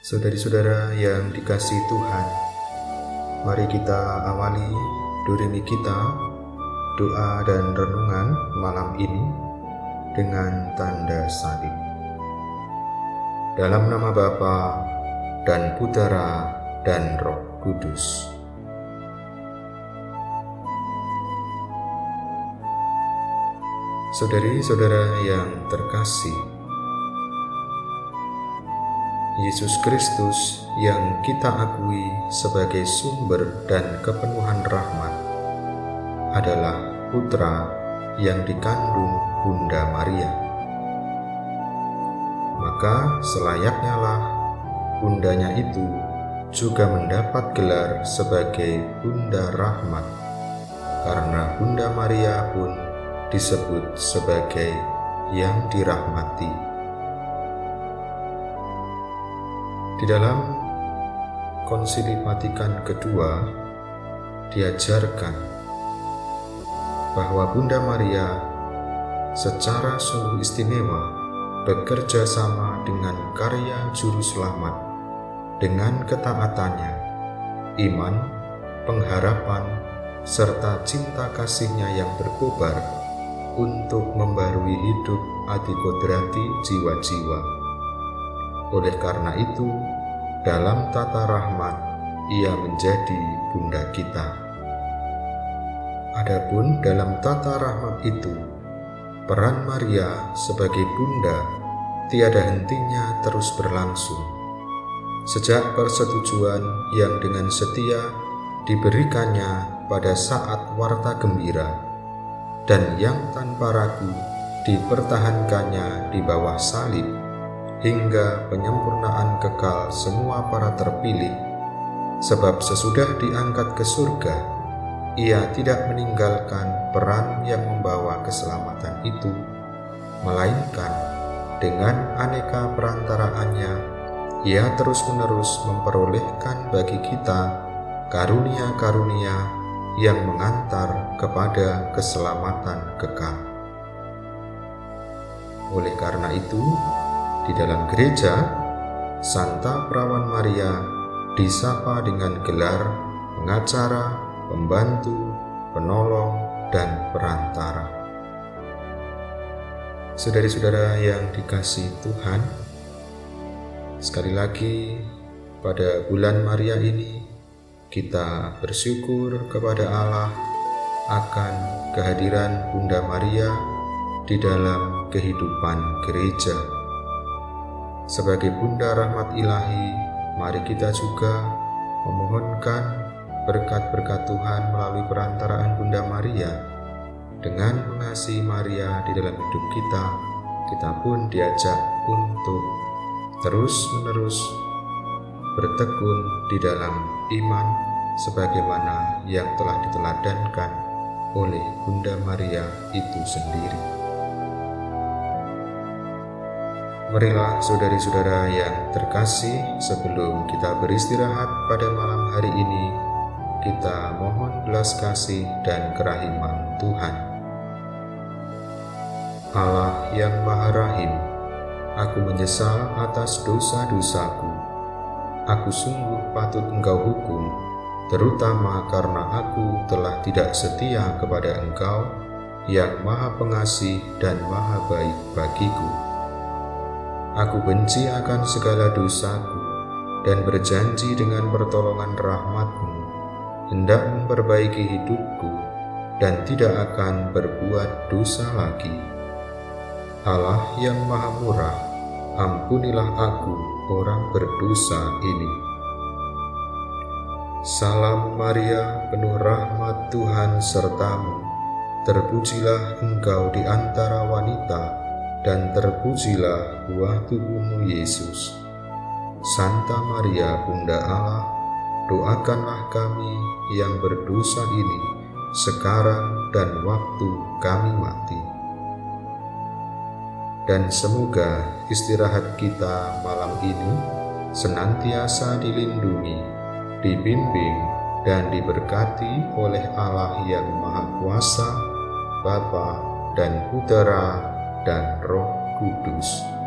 Saudari-saudara yang dikasih Tuhan, mari kita awali durimi kita, doa dan renungan malam ini dengan tanda salib. Dalam nama Bapa dan Putera dan Roh Kudus. Saudari-saudara yang terkasih, Yesus Kristus yang kita akui sebagai sumber dan kepenuhan rahmat adalah putra yang dikandung Bunda Maria. Maka selayaknya lah bundanya itu juga mendapat gelar sebagai Bunda Rahmat karena Bunda Maria pun disebut sebagai yang dirahmati. Di dalam Konsili Vatikan kedua diajarkan bahwa Bunda Maria secara sungguh istimewa bekerja sama dengan karya juru selamat dengan ketaatannya, iman, pengharapan, serta cinta kasihnya yang berkobar untuk membarui hidup adikodrati jiwa-jiwa oleh karena itu, dalam tata rahmat, ia menjadi bunda kita. Adapun dalam tata rahmat itu, peran Maria sebagai bunda tiada hentinya terus berlangsung. Sejak persetujuan yang dengan setia diberikannya pada saat warta gembira dan yang tanpa ragu dipertahankannya di bawah salib hingga penyempurnaan kekal semua para terpilih, sebab sesudah diangkat ke surga, ia tidak meninggalkan peran yang membawa keselamatan itu, melainkan dengan aneka perantaraannya, ia terus-menerus memperolehkan bagi kita karunia-karunia yang mengantar kepada keselamatan kekal. Oleh karena itu, di dalam gereja, Santa Perawan Maria disapa dengan gelar pengacara, pembantu, penolong, dan perantara. Saudari-saudara yang dikasih Tuhan, sekali lagi pada bulan Maria ini kita bersyukur kepada Allah akan kehadiran Bunda Maria di dalam kehidupan gereja sebagai Bunda Rahmat Ilahi, mari kita juga memohonkan berkat-berkat Tuhan melalui perantaraan Bunda Maria. Dengan mengasihi Maria di dalam hidup kita, kita pun diajak untuk terus-menerus bertekun di dalam iman sebagaimana yang telah diteladankan oleh Bunda Maria itu sendiri. Marilah saudari-saudara yang terkasih, sebelum kita beristirahat pada malam hari ini, kita mohon belas kasih dan kerahiman Tuhan. Allah yang Maha Rahim, aku menyesal atas dosa-dosaku. Aku sungguh patut Engkau hukum, terutama karena aku telah tidak setia kepada Engkau yang Maha Pengasih dan Maha Baik bagiku. Aku benci akan segala dosaku dan berjanji dengan pertolongan rahmatmu hendak memperbaiki hidupku dan tidak akan berbuat dosa lagi. Allah yang maha murah, ampunilah aku orang berdosa ini. Salam Maria, penuh rahmat Tuhan sertamu. Terpujilah engkau di antara wanita, dan terpujilah buah tubuhmu Yesus. Santa Maria Bunda Allah, doakanlah kami yang berdosa ini sekarang dan waktu kami mati. Dan semoga istirahat kita malam ini senantiasa dilindungi, dibimbing, dan diberkati oleh Allah yang Maha Kuasa, Bapa dan Putera dan Roh Kudus